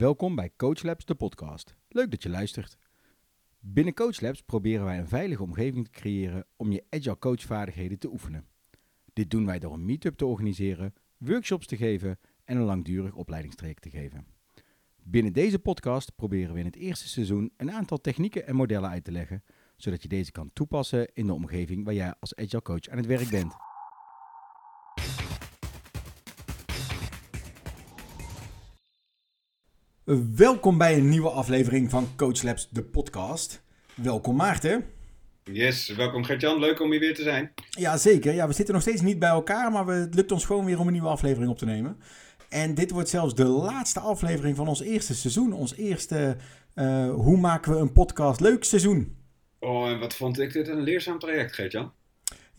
Welkom bij Coach Labs, de podcast. Leuk dat je luistert. Binnen Coach Labs proberen wij een veilige omgeving te creëren om je agile coachvaardigheden te oefenen. Dit doen wij door een meetup te organiseren, workshops te geven en een langdurig opleidingstraject te geven. Binnen deze podcast proberen we in het eerste seizoen een aantal technieken en modellen uit te leggen, zodat je deze kan toepassen in de omgeving waar jij als agile coach aan het werk bent. Welkom bij een nieuwe aflevering van Coach Labs, de podcast. Welkom Maarten. Yes, welkom Gert-Jan. Leuk om hier weer te zijn. Ja, zeker. Ja, we zitten nog steeds niet bij elkaar, maar we, het lukt ons gewoon weer om een nieuwe aflevering op te nemen. En dit wordt zelfs de laatste aflevering van ons eerste seizoen. Ons eerste uh, Hoe maken we een podcast leuk seizoen. Oh, en wat vond ik dit een leerzaam traject, Gert-Jan?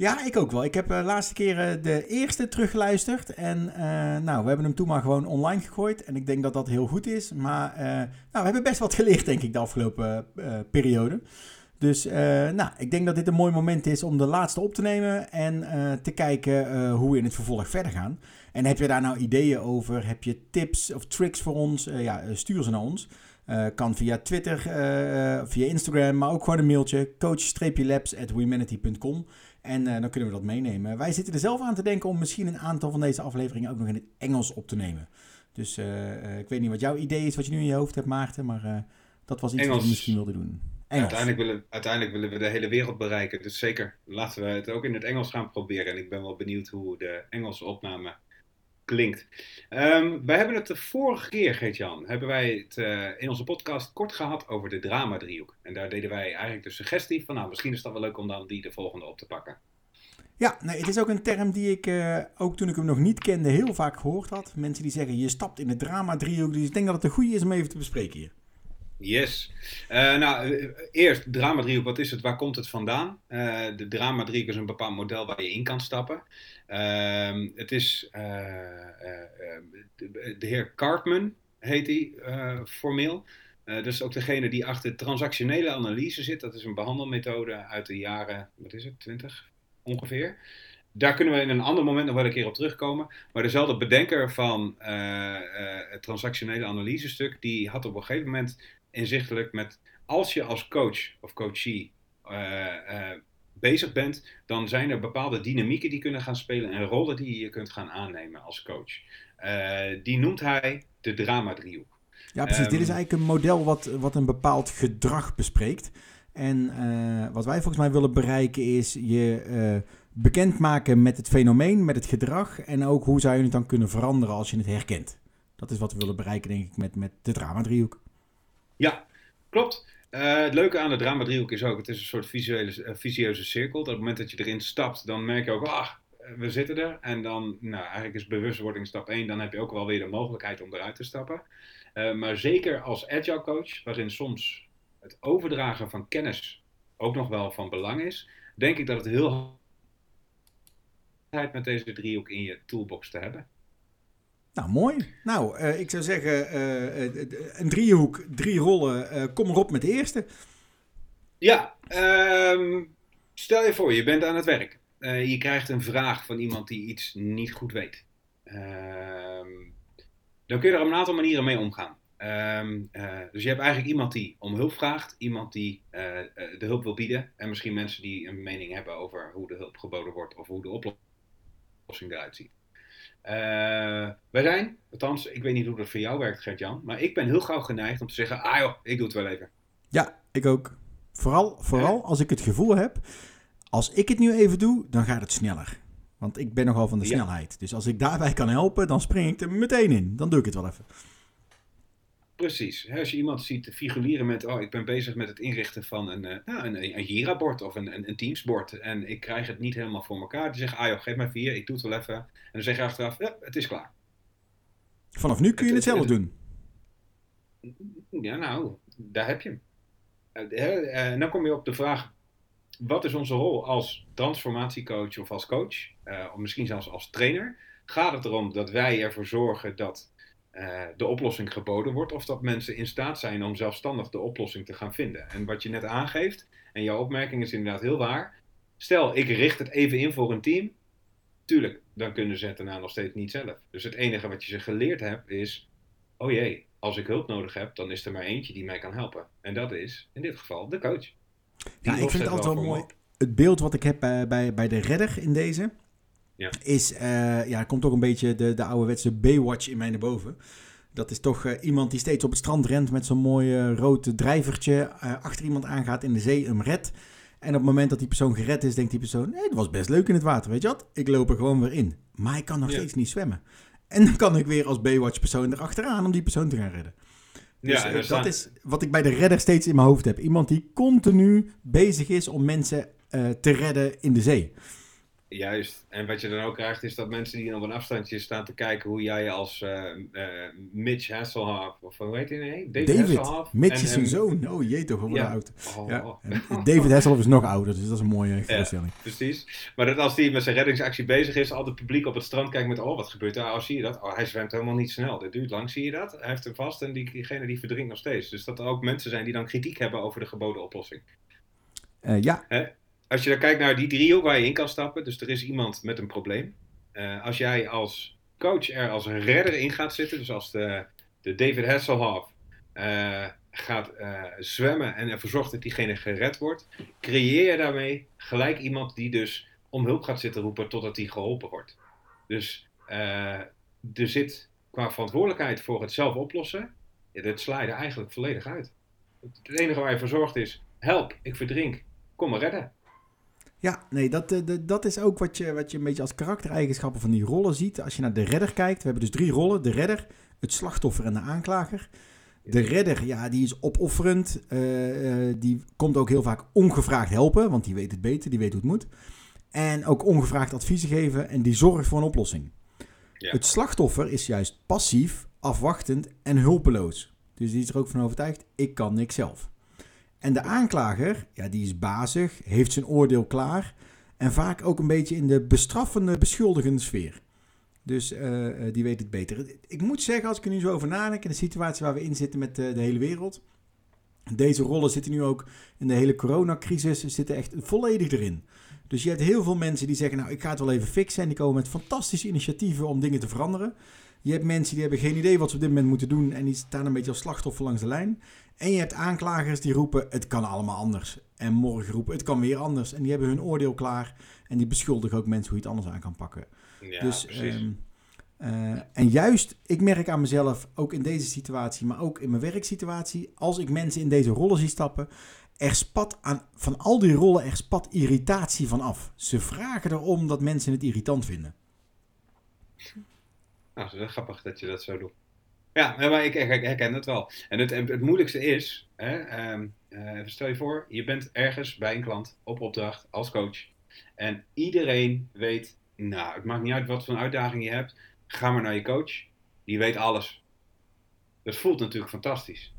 Ja, ik ook wel. Ik heb de uh, laatste keer de eerste teruggeluisterd. En uh, nou, we hebben hem toen maar gewoon online gegooid. En ik denk dat dat heel goed is. Maar nou, we hebben best wat geleerd, denk ik, de afgelopen periode. Dus nou, ik denk dat dit een mooi moment is om de laatste op te nemen. En te kijken hoe we in het vervolg verder gaan. En heb je daar nou ideeën over? Heb je tips of tricks voor ons? ja, stuur ze naar ons. Kan via Twitter, uh, via Instagram, maar ook gewoon een mailtje. coach-labs.humanity.com En uh, dan kunnen we dat meenemen. Wij zitten er zelf aan te denken om misschien een aantal van deze afleveringen ook nog in het Engels op te nemen. Dus ik weet niet wat jouw idee is, wat je nu in je hoofd hebt, Maarten. Maar dat was iets Engels. wat we misschien wilden doen. Engels. Uiteindelijk, willen, uiteindelijk willen we de hele wereld bereiken. Dus zeker, laten we het ook in het Engels gaan proberen. En ik ben wel benieuwd hoe de Engelse opname klinkt. Um, wij hebben het de vorige keer, Geert-Jan, hebben wij het uh, in onze podcast kort gehad over de drama-driehoek. En daar deden wij eigenlijk de suggestie van, nou, misschien is dat wel leuk om dan die de volgende op te pakken. Ja, nee, het is ook een term die ik, uh, ook toen ik hem nog niet kende, heel vaak gehoord had. Mensen die zeggen, je stapt in de drama-driehoek. Dus ik denk dat het een goede is om even te bespreken hier. Yes. Uh, nou, eerst drama-driehoek, wat is het? Waar komt het vandaan? Uh, de drama-driehoek is een bepaald model waar je in kan stappen. Uh, het is de, de, heer Cartman, heet hij formeel. dat is ook degene die achter transactionele analyse zit. Dat is een behandelmethode uit de jaren, wat is het, 20 ongeveer. Daar kunnen we in een ander moment nog wel een keer op terugkomen. Maar dezelfde bedenker van het transactionele analysestuk, die had op een gegeven moment inzichtelijk met als je als coach of coachie uh, uh, bezig bent, dan zijn er bepaalde dynamieken die kunnen gaan spelen en rollen die je kunt gaan aannemen als coach. Uh, die noemt hij de drama-driehoek. Ja, precies. Um, Dit is eigenlijk een model wat, wat een bepaald gedrag bespreekt. En wat wij volgens mij willen bereiken is je bekendmaken met het fenomeen, met het gedrag en ook hoe zou je het dan kunnen veranderen als je het herkent. Dat is wat we willen bereiken, denk ik, met, met de drama-driehoek. Ja, klopt. Uh, het leuke aan de drama-driehoek is ook, het is een soort visuele, uh, visieuze cirkel. Op het moment dat je erin stapt, dan merk je ook, ah, we zitten er. En dan, nou, eigenlijk is bewustwording stap 1, dan heb je ook wel weer de mogelijkheid om eruit te stappen. Uh, maar zeker als agile coach, waarin soms het overdragen van kennis ook nog wel van belang is, denk ik dat het heel met deze driehoek in je toolbox te hebben. Nou, mooi. Nou, uh, ik zou zeggen, uh, een driehoek, drie rollen. Kom erop met de eerste. Ja, um, stel je voor, je bent aan het werk. je krijgt een vraag van iemand die iets niet goed weet. Um, dan kun je er op een aantal manieren mee omgaan. Um, dus je hebt eigenlijk iemand die om hulp vraagt, iemand die de hulp wil bieden. En misschien mensen die een mening hebben over hoe de hulp geboden wordt of hoe de oplossing eruit ziet. Wij zijn, althans, ik weet niet hoe dat voor jou werkt, Gert-Jan, maar ik ben heel gauw geneigd om te zeggen: ah joh, ik doe het wel even. Ja, ik ook. Vooral, vooral als ik het gevoel heb, als ik het nu even doe, dan gaat het sneller. Want ik ben nogal van de ja. snelheid. Dus als ik daarbij kan helpen, dan spring ik er meteen in. Dan doe ik het wel even. Precies. Als je iemand ziet figureren met, oh, ik ben bezig met het inrichten van een, uh, nou, een, een Jira-bord of een, een, een Teams-bord en ik krijg het niet helemaal voor elkaar. Die zeggen, ah joh, geef mij vier, ik doe het wel even. En dan zeg je achteraf, ja, het is klaar. Vanaf nu kun je het, het zelf doen. Ja, nou, daar heb je hem. En dan kom je op de vraag, wat is onze rol als transformatiecoach of als coach, uh, of misschien zelfs als trainer? Gaat het erom dat wij ervoor zorgen dat uh, de oplossing geboden wordt, of dat mensen in staat zijn om zelfstandig de oplossing te gaan vinden. En wat je net aangeeft, en jouw opmerking is inderdaad heel waar. Stel, ik richt het even in voor een team. Tuurlijk, dan kunnen ze het daarna nog steeds niet zelf. Dus het enige wat je ze geleerd hebt is: oh jee, als ik hulp nodig heb, dan is er maar eentje die mij kan helpen. En dat is in dit geval de coach. Die Ja, ik vind het altijd wel mooi. Het beeld wat ik heb bij, bij, bij de redder in deze... Ja. is, eh, ja, er komt ook een beetje de, de ouderwetse Baywatch in mij naar boven. Dat is toch eh, iemand die steeds op het strand rent met zo'n mooi eh, rood drijvertje, achter iemand aangaat in de zee, hem redt. En op het moment dat die persoon gered is, denkt die persoon, nee, het was best leuk in het water, weet je wat? Ik loop er gewoon weer in. Maar ik kan nog Ja. steeds niet zwemmen. En dan kan ik weer als Baywatch persoon erachteraan om die persoon te gaan redden. Dus, Ja, staan- dat is wat ik bij de redder steeds in mijn hoofd heb. Iemand die continu bezig is om mensen te redden in de zee. Juist. En wat je dan ook krijgt, is dat mensen die op een afstandje staan te kijken hoe jij als eh, eh, Mitch Hasselhoff, of hoe heet hij nee? David, David, Hasselhoff. Mitch en is zijn zoon. Oh jee toch, worden Ja. oud. Oh, Ja. David Hasselhoff is nog ouder, dus dat is een mooie voorstelling. Precies. Maar dat als hij met zijn reddingsactie bezig is, al het publiek op het strand kijkt met, oh wat gebeurt daar? Oh zie je dat? Oh hij zwemt helemaal niet snel. Dit duurt lang, zie je dat? Hij heeft hem vast en die, diegene die verdrinkt nog steeds. Dus dat er ook mensen zijn die dan kritiek hebben over de geboden oplossing. Eh, ja, Als je dan kijkt naar die driehoek waar je in kan stappen, dus er is iemand met een probleem. Eh, als jij als coach er als redder in gaat zitten, dus als de, de David Hasselhoff eh, gaat eh, zwemmen en ervoor zorgt dat diegene gered wordt, creëer je daarmee gelijk iemand die dus om hulp gaat zitten roepen totdat hij geholpen wordt. Dus er zit qua verantwoordelijkheid voor het zelf oplossen, dat sla je er eigenlijk volledig uit. Het enige waar je voor zorgt is, help, ik verdrink, kom me redden. Ja nee, dat, eh, dat is ook wat je, wat je een beetje als karaktereigenschappen van die rollen ziet. Als je naar de redder kijkt, we hebben dus drie rollen. De redder, het slachtoffer en de aanklager. De redder, ja, die is opofferend. eh, eh, die komt ook heel vaak ongevraagd helpen, want die weet het beter, die weet hoe het moet. En ook ongevraagd adviezen geven en die zorgt voor een oplossing. Ja. Het slachtoffer is juist passief, afwachtend en hulpeloos. Dus die is er ook van overtuigd, ik kan niks zelf. En de aanklager, ja, die is bazig, heeft zijn oordeel klaar en vaak ook een beetje in de bestraffende, beschuldigende sfeer. Dus eh, eh, die weet het beter. Ik moet zeggen, als ik er nu zo over nadenk, in de situatie waar we in zitten met eh, de hele wereld. Deze rollen zitten nu ook in de hele coronacrisis, zitten echt volledig erin. Dus je hebt heel veel mensen die zeggen, nou ik ga het wel even fixen. En die komen met fantastische initiatieven om dingen te veranderen. Je hebt mensen die hebben geen idee wat ze op dit moment moeten doen. En die staan een beetje als slachtoffer langs de lijn. En je hebt aanklagers die roepen, het kan allemaal anders. En morgen roepen, het kan weer anders. En die hebben hun oordeel klaar. En die beschuldigen ook mensen hoe je het anders aan kan pakken. Ja, dus, precies. ehm, eh, en juist, ik merk aan mezelf, ook in deze situatie, maar ook in mijn werksituatie, als ik mensen in deze rollen zie stappen, er spat aan, van al die rollen, er spat irritatie van af. Ze vragen erom dat mensen het irritant vinden. Nou, dat is grappig dat je dat zo doet. Ja, maar ik, ik herken het wel. En het, het moeilijkste is, hè, ehm, eh, stel je voor, je bent ergens bij een klant op opdracht als coach. En iedereen weet, nou, het maakt niet uit wat voor uitdaging je hebt. Ga maar naar je coach, die weet alles. Dat voelt natuurlijk fantastisch.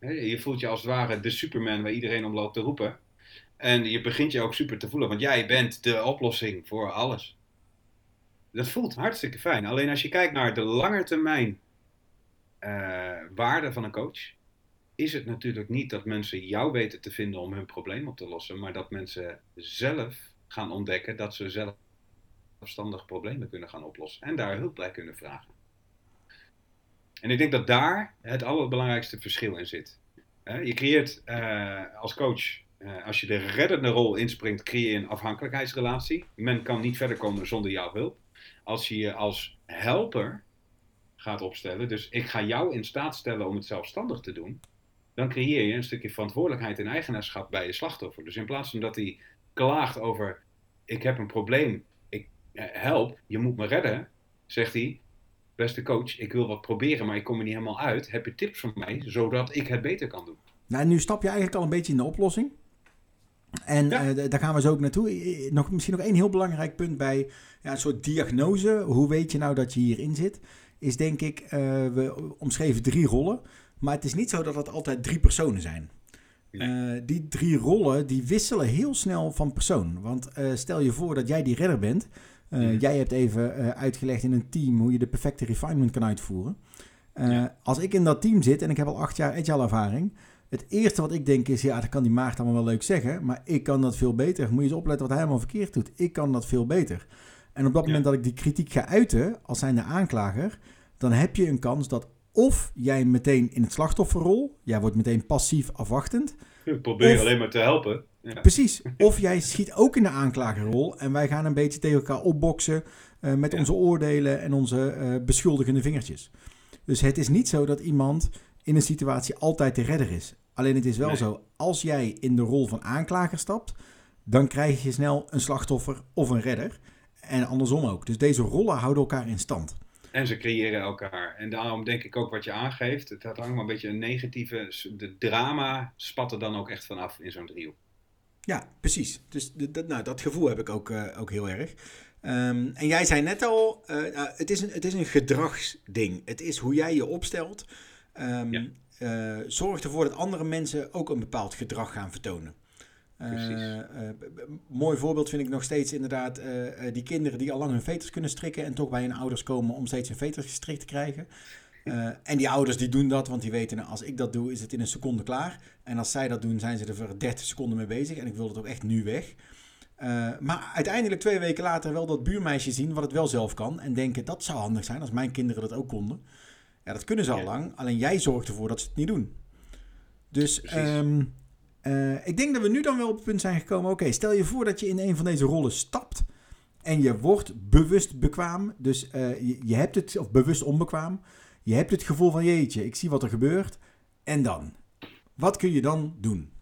Je voelt je als het ware de superman waar iedereen om loopt te roepen. En je begint je ook super te voelen, want jij bent de oplossing voor alles. Dat voelt hartstikke fijn. Alleen als je kijkt naar de langetermijn eh waarde van een coach, is het natuurlijk niet dat mensen jou weten te vinden om hun probleem op te lossen, maar dat mensen zelf gaan ontdekken dat ze zelfstandig problemen kunnen gaan oplossen en daar hulp bij kunnen vragen. En ik denk dat daar het allerbelangrijkste verschil in zit. Je creëert eh, als coach, eh, als je de reddende rol inspringt, creëer je een afhankelijkheidsrelatie. Men kan niet verder komen zonder jouw hulp. Als je je als helper gaat opstellen, dus ik ga jou in staat stellen om het zelfstandig te doen, dan creëer je een stukje verantwoordelijkheid en eigenaarschap bij je slachtoffer. Dus in plaats van dat hij klaagt over, ik heb een probleem, ik eh, help, je moet me redden, zegt hij, beste coach, ik wil wat proberen, maar ik kom er niet helemaal uit. Heb je tips voor mij, zodat ik het beter kan doen? Nou, nu stap je eigenlijk al een beetje in de oplossing. En Ja. eh, daar gaan we zo ook naartoe. Nog, misschien nog één heel belangrijk punt bij ja, een soort diagnose. Hoe weet je nou dat je hierin zit? Is denk ik, eh, we omschreven drie rollen. Maar het is niet zo dat het altijd drie personen zijn. Nee. Eh, die drie rollen die wisselen heel snel van persoon. Want stel je voor dat jij die redder bent. Mhm. Jij hebt even uitgelegd in een team hoe je de perfecte refinement kan uitvoeren. Ja. Als ik in dat team zit en ik heb al acht jaar agile ervaring. Het eerste wat ik denk is, ja, dat kan die Maarten allemaal wel leuk zeggen. Maar ik kan dat veel beter. Moet je eens opletten wat hij helemaal verkeerd doet. Ik kan dat veel beter. En op dat Ja. moment dat ik die kritiek ga uiten, als zijnde aanklager. Dan heb je een kans dat of jij meteen in het slachtofferrol, jij wordt meteen passief afwachtend. Probeer of, alleen maar te helpen. Ja. Precies. Of jij schiet ook in de aanklagerrol en wij gaan een beetje tegen elkaar opboksen uh, met onze oordelen en onze uh, beschuldigende vingertjes. Dus het is niet zo dat iemand in een situatie altijd de redder is. Alleen het is wel zo, als jij in de rol van aanklager stapt, dan krijg je snel een slachtoffer of een redder. En andersom ook. Dus deze rollen houden elkaar in stand. En ze creëren elkaar. En daarom denk ik ook wat je aangeeft. Het had hangt maar een beetje een negatieve. De drama spat er dan ook echt vanaf in zo'n driehoek. Ja, precies. Dus dat, nou, dat gevoel heb ik ook, uh, ook heel erg. Um, en jij zei net al, uh, uh, het, is een, het is een gedragsding. Het is hoe jij je opstelt. Um, ja. Uh, zorg ervoor dat andere mensen ook een bepaald gedrag gaan vertonen. Uh, mooi voorbeeld vind ik nog steeds inderdaad die kinderen die al lang hun veters kunnen strikken en toch bij hun ouders komen om steeds hun veters gestrikt te krijgen. en die ouders die doen dat, want die weten nou, als ik dat doe is het in een seconde klaar. En als zij dat doen zijn ze er voor 30 seconden mee bezig en ik wil het ook echt nu weg. maar uiteindelijk twee weken later wel dat buurmeisje zien wat het wel zelf kan en denken dat zou handig zijn als mijn kinderen dat ook konden. Ja, dat kunnen ze al lang, alleen jij zorgt ervoor dat ze het niet doen. Dus um, uh, ik denk dat we nu dan wel op het punt zijn gekomen. Oké, stel je voor dat je in een van deze rollen stapt. En je wordt bewust bekwaam. Dus uh, je, je, hebt het, of bewust onbekwaam. Je hebt het gevoel van jeetje, ik zie wat er gebeurt. En dan? Wat kun je dan doen?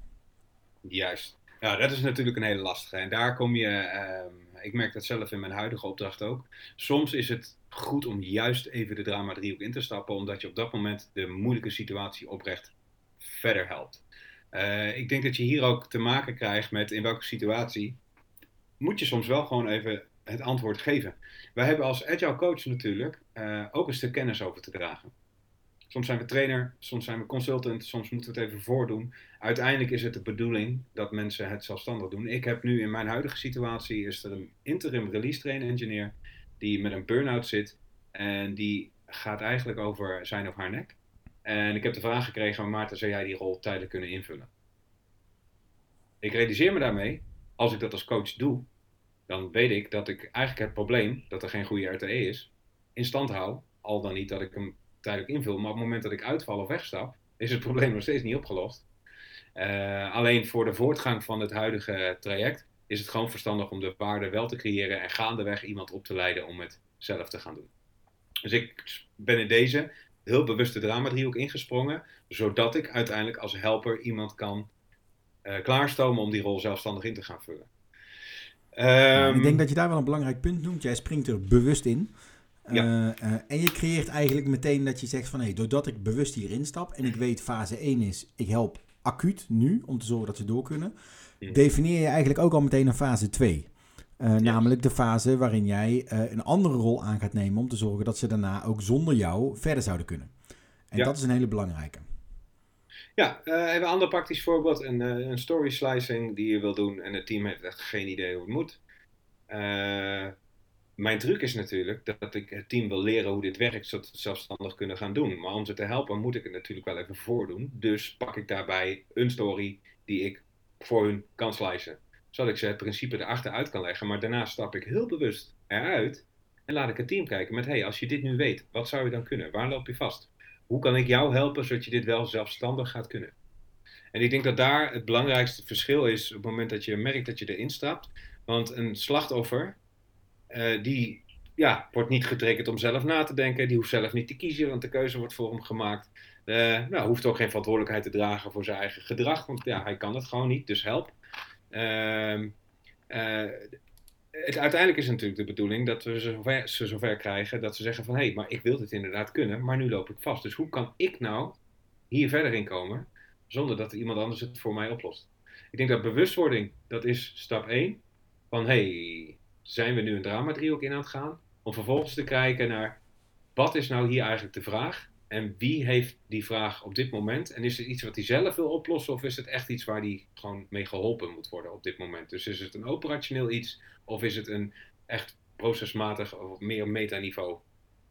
Juist. Ja, dat is natuurlijk een hele lastige. En daar kom je, uh, ik merk dat zelf in mijn huidige opdracht ook. Soms is het goed om juist even de drama driehoek in te stappen. Omdat je op dat moment de moeilijke situatie oprecht verder helpt. Uh, ik denk dat je hier ook te maken krijgt met in welke situatie moet je soms wel gewoon even het antwoord geven. Wij hebben als agile coach natuurlijk uh, ook een stuk kennis over te dragen. Soms zijn we trainer, soms zijn we consultant, soms moeten we het even voordoen. Uiteindelijk is het de bedoeling dat mensen het zelfstandig doen. Ik heb nu in mijn huidige situatie is er een interim release train engineer die met een burn-out zit en die gaat eigenlijk over zijn of haar nek. En ik heb de vraag gekregen, Maarten, zou jij die rol tijdelijk kunnen invullen? Ik realiseer me daarmee, als ik dat als coach doe, dan weet ik dat ik eigenlijk het probleem, dat er geen goede RTE is, in stand hou. Al dan niet dat ik hem tijdelijk invul, maar op het moment dat ik uitval of wegstap, is het probleem nog steeds niet opgelost. Uh, alleen voor de voortgang van het huidige traject is het gewoon verstandig om de waarde wel te creëren en gaandeweg iemand op te leiden om het zelf te gaan doen. Dus ik ben in deze heel bewust de drama-driehoek ingesprongen, zodat ik uiteindelijk als helper iemand kan uh, klaarstomen om die rol zelfstandig in te gaan vullen. Um, ik denk dat je daar wel een belangrijk punt noemt. Jij springt er bewust in. Ja. Uh, uh, en je creëert eigenlijk meteen dat je zegt van... hé, hey, doordat ik bewust hierin stap en ik weet fase 1 is... ik help acuut nu om te zorgen dat ze door kunnen... Mm. definieer je eigenlijk ook al meteen een fase 2. Uh, yes. Namelijk de fase waarin jij een andere rol aan gaat nemen om te zorgen dat ze daarna ook zonder jou verder zouden kunnen. En ja. dat is een hele belangrijke. Ja, even een ander praktisch voorbeeld. Een, een, story slicing die je wil doen en het team heeft echt geen idee hoe het moet. Mijn truc is natuurlijk dat ik het team wil leren hoe dit werkt, zodat ze het zelfstandig kunnen gaan doen. Maar om ze te helpen moet ik het natuurlijk wel even voordoen. Dus pak ik daarbij een story die ik voor hun kan slicen zodat ik ze het principe erachter uit kan leggen. Maar daarna stap ik heel bewust eruit en laat ik het team kijken met: hey, als je dit nu weet, wat zou je dan kunnen? Waar loop je vast? Hoe kan ik jou helpen zodat je dit wel zelfstandig gaat kunnen? En ik denk dat daar het belangrijkste verschil is op het moment dat je merkt dat je erin stapt. Want een slachtoffer, uh, die ja, wordt niet getriggerd om zelf na te denken. Die hoeft zelf niet te kiezen, want de keuze wordt voor hem gemaakt. Uh, nou, hoeft ook geen verantwoordelijkheid te dragen voor zijn eigen gedrag, want ja, hij kan het gewoon niet, dus help. Uh, het, uiteindelijk is natuurlijk de bedoeling dat we ze zover, ze zover krijgen dat ze zeggen van hé, hey, maar ik wil dit inderdaad kunnen, maar nu loop ik vast. Dus hoe kan ik nou hier verder in komen zonder dat iemand anders het voor mij oplost? Ik denk dat bewustwording, dat is stap 1. Van hey, zijn we nu een drama driehoek in aan het gaan? Om vervolgens te kijken naar wat is nou hier eigenlijk de vraag? En wie heeft die vraag op dit moment? En is het iets wat hij zelf wil oplossen, of is het echt iets waar hij gewoon mee geholpen moet worden op dit moment? Dus is het een operationeel iets, of is het een echt procesmatig of meer metaniveau,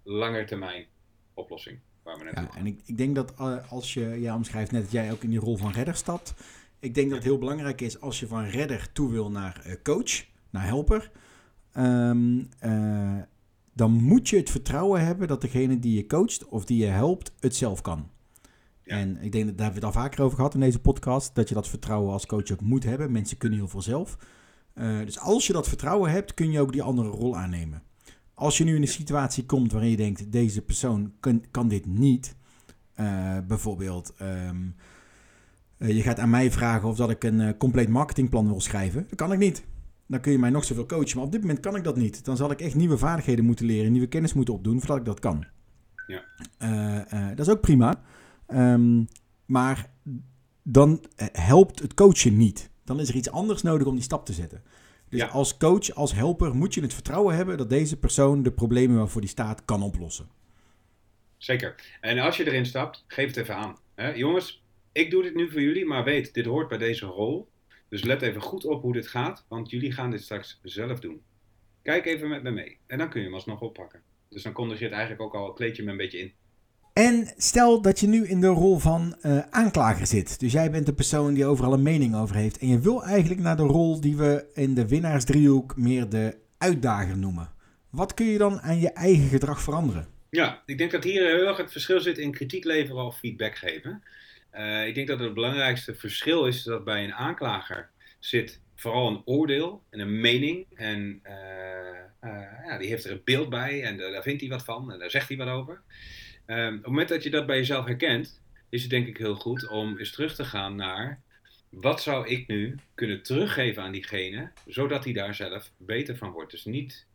langetermijn oplossing? Waar we net ja, en ik, ik denk dat uh, als je, ja, omschrijft net dat jij ook in die rol van redder stapt. Ik denk dat het heel belangrijk is als je van redder toe wil naar uh, coach, naar helper. Um, uh, dan moet je het vertrouwen hebben dat degene die je coacht of die je helpt, het zelf kan. En ik denk dat daar hebben we het al vaker over gehad in deze podcast, dat je dat vertrouwen als coach ook moet hebben. Mensen kunnen heel veel zelf. Uh, dus als je dat vertrouwen hebt, kun je ook die andere rol aannemen. Als je nu in een situatie komt waarin je denkt, deze persoon kan, kan dit niet. Uh, bijvoorbeeld, um, uh, je gaat aan mij vragen of dat ik een compleet marketingplan wil schrijven. Dat kan ik niet. Dan kun je mij nog zoveel coachen, maar op dit moment kan ik dat niet. Dan zal ik echt nieuwe vaardigheden moeten leren, nieuwe kennis moeten opdoen voordat ik dat kan. Ja. dat is ook prima. Um, maar dan helpt het coachen niet. Dan is er iets anders nodig om die stap te zetten. Dus als coach, als helper, moet je het vertrouwen hebben dat deze persoon de problemen waarvoor die staat kan oplossen. Zeker. En als je erin stapt, geef het even aan. jongens, ik doe dit nu voor jullie, maar weet, dit hoort bij deze rol. Dus let even goed op hoe dit gaat, want jullie gaan dit straks zelf doen. Kijk even met me mee. En dan kun je hem alsnog oppakken. Dus dan kondig je het eigenlijk ook al, kleed je me een beetje in. En stel dat je nu in de rol van uh, aanklager zit. Dus jij bent de persoon die overal een mening over heeft. En je wil eigenlijk naar de rol die we in de winnaarsdriehoek meer de uitdager noemen. Wat kun je dan aan je eigen gedrag veranderen? Ja, ik denk dat hier heel erg het verschil zit in kritiek leveren of feedback geven. Uh, ik denk dat het belangrijkste verschil is dat bij een aanklager zit vooral een oordeel en een mening. En uh, ja, die heeft er een beeld bij en daar vindt hij wat van en daar zegt hij wat over. Um, op het moment dat je dat bij jezelf herkent, is het denk ik heel goed om eens terug te gaan naar wat zou ik nu kunnen teruggeven aan diegene, zodat hij daar zelf beter van wordt. Dus niet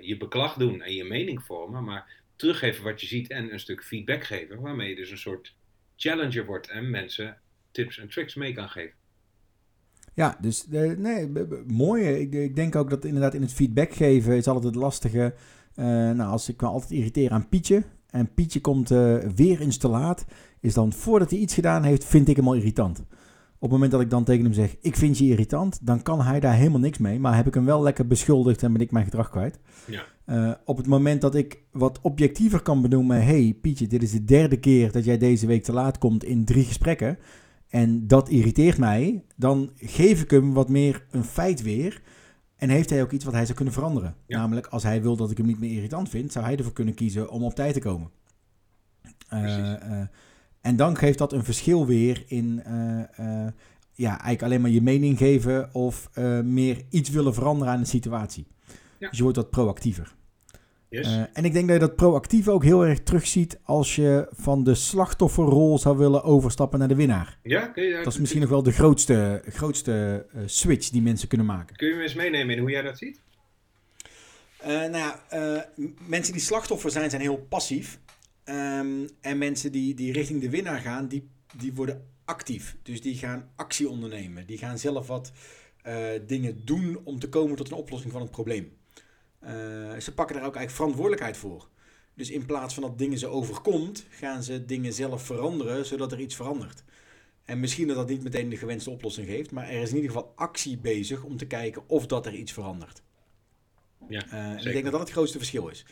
je beklag doen en je mening vormen, maar teruggeven wat je ziet en een stuk feedback geven, waarmee je dus een soort challenger wordt en mensen tips en tricks mee kan geven. Ja, dus uh, nee, mooi. Ik, denk ook dat inderdaad in het feedback geven is altijd het lastige. Uh, nou, als ik me altijd irriteer aan Pietje, en Pietje komt uh, weer eens te laat, is dan voordat hij iets gedaan heeft, vind ik hem al irritant. Op het moment dat ik dan tegen hem zeg, ik vind je irritant, dan kan hij daar helemaal niks mee. Maar heb ik hem wel lekker beschuldigd en ben ik mijn gedrag kwijt. Ja. Uh, op het moment dat ik wat objectiever kan benoemen, hey Pietje, dit is de derde keer dat jij deze week te laat komt in drie gesprekken. En dat irriteert mij, dan geef ik hem wat meer een feit weer. En heeft hij ook iets wat hij zou kunnen veranderen? Namelijk, als hij wil dat ik hem niet meer irritant vind, zou hij ervoor kunnen kiezen om op tijd te komen. Uh, uh, en dan geeft dat een verschil weer in uh, ja, eigenlijk alleen maar je mening geven of meer iets willen veranderen aan de situatie. Ja. Dus je wordt wat proactiever. Uh, en ik denk dat je dat proactief ook heel erg terugziet als je van de slachtofferrol zou willen overstappen naar de winnaar. Ja, kun je, dat is misschien nog wel de grootste, grootste uh, switch die mensen kunnen maken. Kun je me eens meenemen in hoe jij dat ziet? Uh, nou ja, mensen die slachtoffer zijn, zijn heel passief. Um, en mensen die, die richting de winnaar gaan, die, die worden actief. Dus die gaan actie ondernemen. Die gaan zelf wat dingen doen om te komen tot een oplossing van het probleem. Uh, ze pakken daar ook eigenlijk verantwoordelijkheid voor. Dus in plaats van dat dingen ze overkomt, gaan ze dingen zelf veranderen, zodat er iets verandert. En misschien dat dat niet meteen de gewenste oplossing geeft, maar er is in ieder geval actie bezig om te kijken of dat er iets verandert. Ja, uh, ik denk dat dat het grootste verschil is.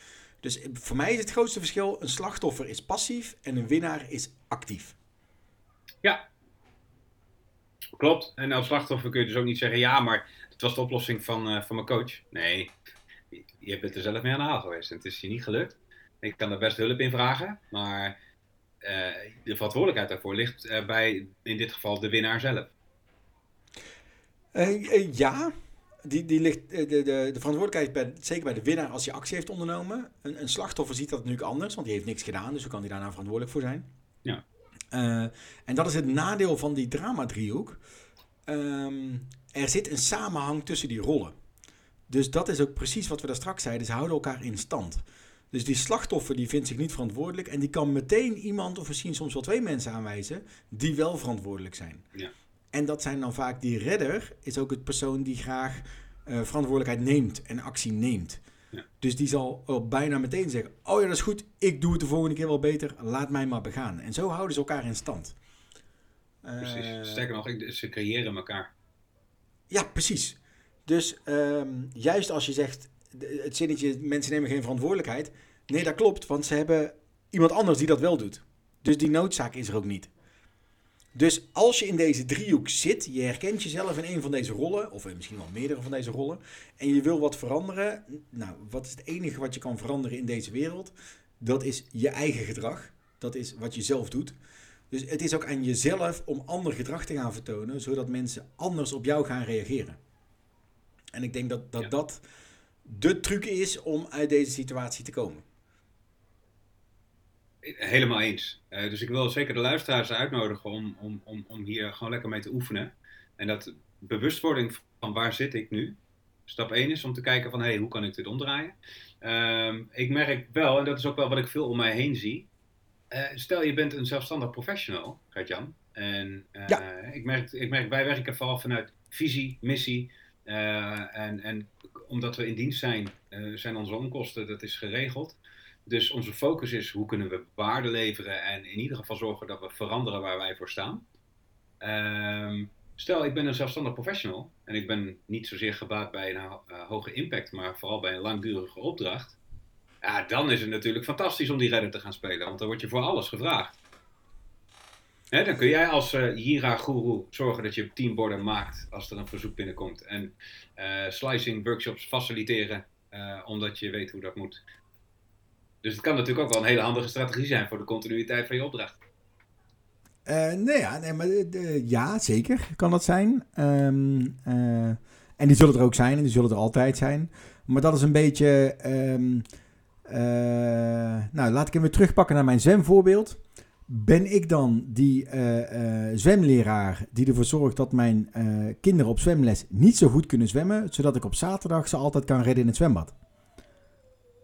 Dus voor mij is het grootste verschil: een slachtoffer is passief en een winnaar is actief. Ja, klopt. En als slachtoffer kun je dus ook niet zeggen: ja, maar het was de oplossing van, uh, van mijn coach. Nee, je bent er zelf mee aan de haal geweest en het is je niet gelukt. Ik kan er best hulp in vragen, maar uh, de verantwoordelijkheid daarvoor ligt uh, bij, in dit geval, de winnaar zelf. Ja, die, die ligt, de, de, de verantwoordelijkheid bij, zeker bij de winnaar als hij actie heeft ondernomen. Een, een, slachtoffer ziet dat natuurlijk anders, want die heeft niks gedaan, dus hoe kan hij daarna verantwoordelijk voor zijn? Ja. en dat is het nadeel van die drama-driehoek. Um, er zit een samenhang tussen die rollen. Dus dat is ook precies wat we daar straks zeiden. Ze houden elkaar in stand. Dus die slachtoffer die vindt zich niet verantwoordelijk en die kan meteen iemand of misschien soms wel twee mensen aanwijzen die wel verantwoordelijk zijn. Ja. En dat zijn dan vaak die redder, is ook het persoon die graag uh, verantwoordelijkheid neemt en actie neemt. Ja. Dus die zal al bijna meteen zeggen: Oh ja, dat is goed, ik doe het de volgende keer wel beter, laat mij maar begaan. En zo houden ze elkaar in stand. Precies. Uh, Sterker nog, ze creëren elkaar. Ja, precies. Dus ehm, juist als je zegt, het zinnetje, mensen nemen geen verantwoordelijkheid. Nee, dat klopt, want ze hebben iemand anders die dat wel doet. Dus die noodzaak is er ook niet. Dus als je in deze driehoek zit, je herkent jezelf in een van deze rollen, of misschien wel meerdere van deze rollen, en je wil wat veranderen, nou, wat is het enige wat je kan veranderen in deze wereld? Dat is je eigen gedrag. Dat is wat je zelf doet. Dus het is ook aan jezelf om ander gedrag te gaan vertonen, zodat mensen anders op jou gaan reageren. En ik denk dat dat, Ja. dat de truc is om uit deze situatie te komen. Helemaal eens. Eh, dus ik wil zeker de luisteraars uitnodigen om, om, om, om hier gewoon lekker mee te oefenen. En dat bewustwording van waar zit ik nu. Stap 1 is om te kijken van, hé, hey, hoe kan ik dit omdraaien? Ehm, ik merk wel, en dat is ook wel wat ik veel om mij heen zie. eh, stel je bent een zelfstandig professional, Gert-Jan. En eh, Ja. ik, merk, ik merk, wij werken vooral vanuit visie, missie. en, en omdat we in dienst zijn, zijn onze onkosten, dat is geregeld. Dus onze focus is hoe kunnen we waarde leveren en in ieder geval zorgen dat we veranderen waar wij voor staan. Ehm, stel, ik ben een zelfstandig professional en ik ben niet zozeer gebaat bij een eh, hoge impact, maar vooral bij een langdurige opdracht. Ja, dan is het natuurlijk fantastisch om die redder te gaan spelen, want dan word je voor alles gevraagd. Hè, dan kun jij als eh Jira-guru zorgen dat je teamborden maakt als er een verzoek binnenkomt. En eh, slicing workshops faciliteren, omdat je weet hoe dat moet. Dus het kan natuurlijk ook wel een hele handige strategie zijn voor de continuïteit van je opdracht. Eh, nee, ja, nee, maar eh, de- ja, zeker kan dat zijn. Ehm, eh, en die zullen er ook zijn en die zullen er altijd zijn. Maar dat is een beetje. ehm, eh, nou, laat ik hem weer terugpakken naar mijn zwemvoorbeeld. Ben ik dan die eh, eh, zwemleraar die ervoor zorgt dat mijn eh, kinderen op zwemles niet zo goed kunnen zwemmen, zodat ik op zaterdag ze altijd kan redden in het zwembad?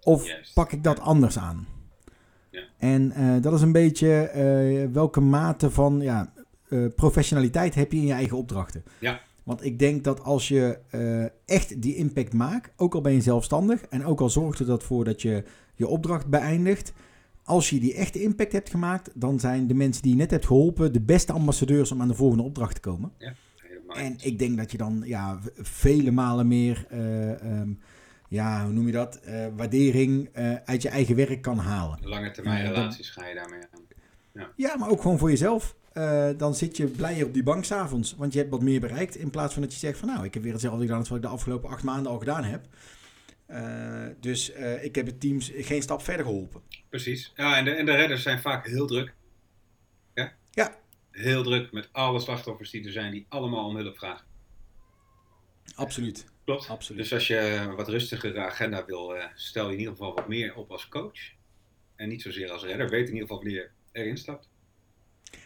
Of pak ik dat anders aan? Ja. En eh, dat is een beetje eh, welke mate van ja, eh, professionaliteit heb je in je eigen opdrachten. Ja. Want ik denk dat als je echt die impact maakt, ook al ben je zelfstandig en ook al zorgt er dat voor dat je je opdracht beëindigt, als je die echte impact hebt gemaakt, dan zijn de mensen die je net hebt geholpen de beste ambassadeurs om aan de volgende opdracht te komen. Helemaal En ik denk dat je dan ja, vele malen meer, eh, ehm, ja, hoe noem je dat, Eh, waardering eh, uit je eigen werk kan halen. Lange termijn Ja, dan- relaties ga je daarmee aan. Ja, maar ook gewoon voor jezelf. Eh, dan zit je blijer op die bank s'avonds, want je hebt wat meer bereikt. In plaats van dat je zegt van nou, ik heb weer hetzelfde gedaan als wat ik de afgelopen acht maanden al gedaan heb. Dus ik heb het teams geen stap verder geholpen. Precies. Ja, en de, en de redders zijn vaak heel druk. Ja? Ja. Heel druk met alle slachtoffers die er zijn, die allemaal om hulp vragen. Absoluut. Klopt. Absoluut. Dus als je een wat rustigere agenda wil, eh, stel je in ieder geval wat meer op als coach. En niet zozeer als redder. Weet in ieder geval wanneer je erin stapt.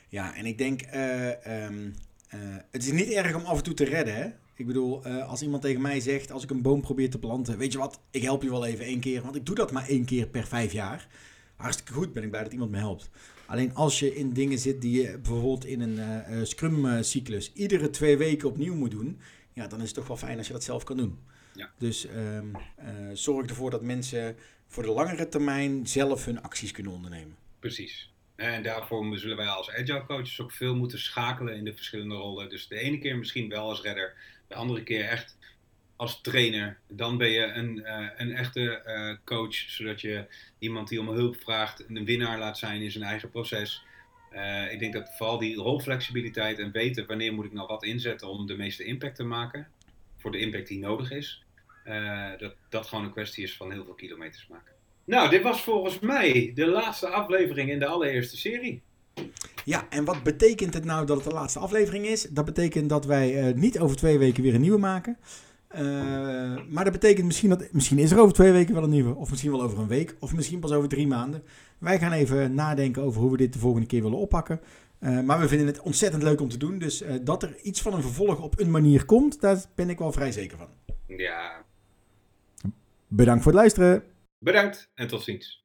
Ja, en ik denk, eh, ehm, eh, het is niet erg om af en toe te redden. Hè? Ik bedoel, als iemand tegen mij zegt, als ik een boom probeer te planten, weet je wat, ik help je wel even één keer, want ik doe dat maar één keer per vijf jaar. Hartstikke goed, ben ik blij dat iemand me helpt. Alleen als je in dingen zit die je bijvoorbeeld in een Scrum-cyclus iedere twee weken opnieuw moet doen, ja, dan is het toch wel fijn als je dat zelf kan doen. Ja. Dus ehm, eh, zorg ervoor dat mensen voor de langere termijn zelf hun acties kunnen ondernemen. Precies. En daarvoor zullen wij als agile coaches ook veel moeten schakelen in de verschillende rollen. Dus de ene keer misschien wel als redder, de andere keer echt als trainer. Dan ben je een, eh, een echte eh, coach, zodat je iemand die om hulp vraagt een winnaar laat zijn in zijn eigen proces. Eh, ik denk dat vooral die rolflexibiliteit en weten wanneer moet ik nou wat inzetten om de meeste impact te maken, voor de impact die nodig is, eh, dat dat gewoon een kwestie is van heel veel kilometers maken. Nou, dit was volgens mij de laatste aflevering in de allereerste serie. Ja, en wat betekent het nou dat het de laatste aflevering is? Dat betekent dat wij eh, niet over twee weken weer een nieuwe maken. Eh, maar dat betekent misschien dat. Misschien is er over twee weken wel een nieuwe. Of misschien wel over een week. Of misschien pas over drie maanden. Wij gaan even nadenken over hoe we dit de volgende keer willen oppakken. Eh, maar we vinden het ontzettend leuk om te doen. Dus eh, dat er iets van een vervolg op een manier komt, daar ben ik wel vrij zeker van. Ja, Bedankt voor het luisteren. bedankt en tot ziens.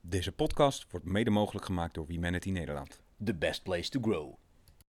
Deze podcast wordt mede mogelijk gemaakt door Humanity Nederland. The best place to grow.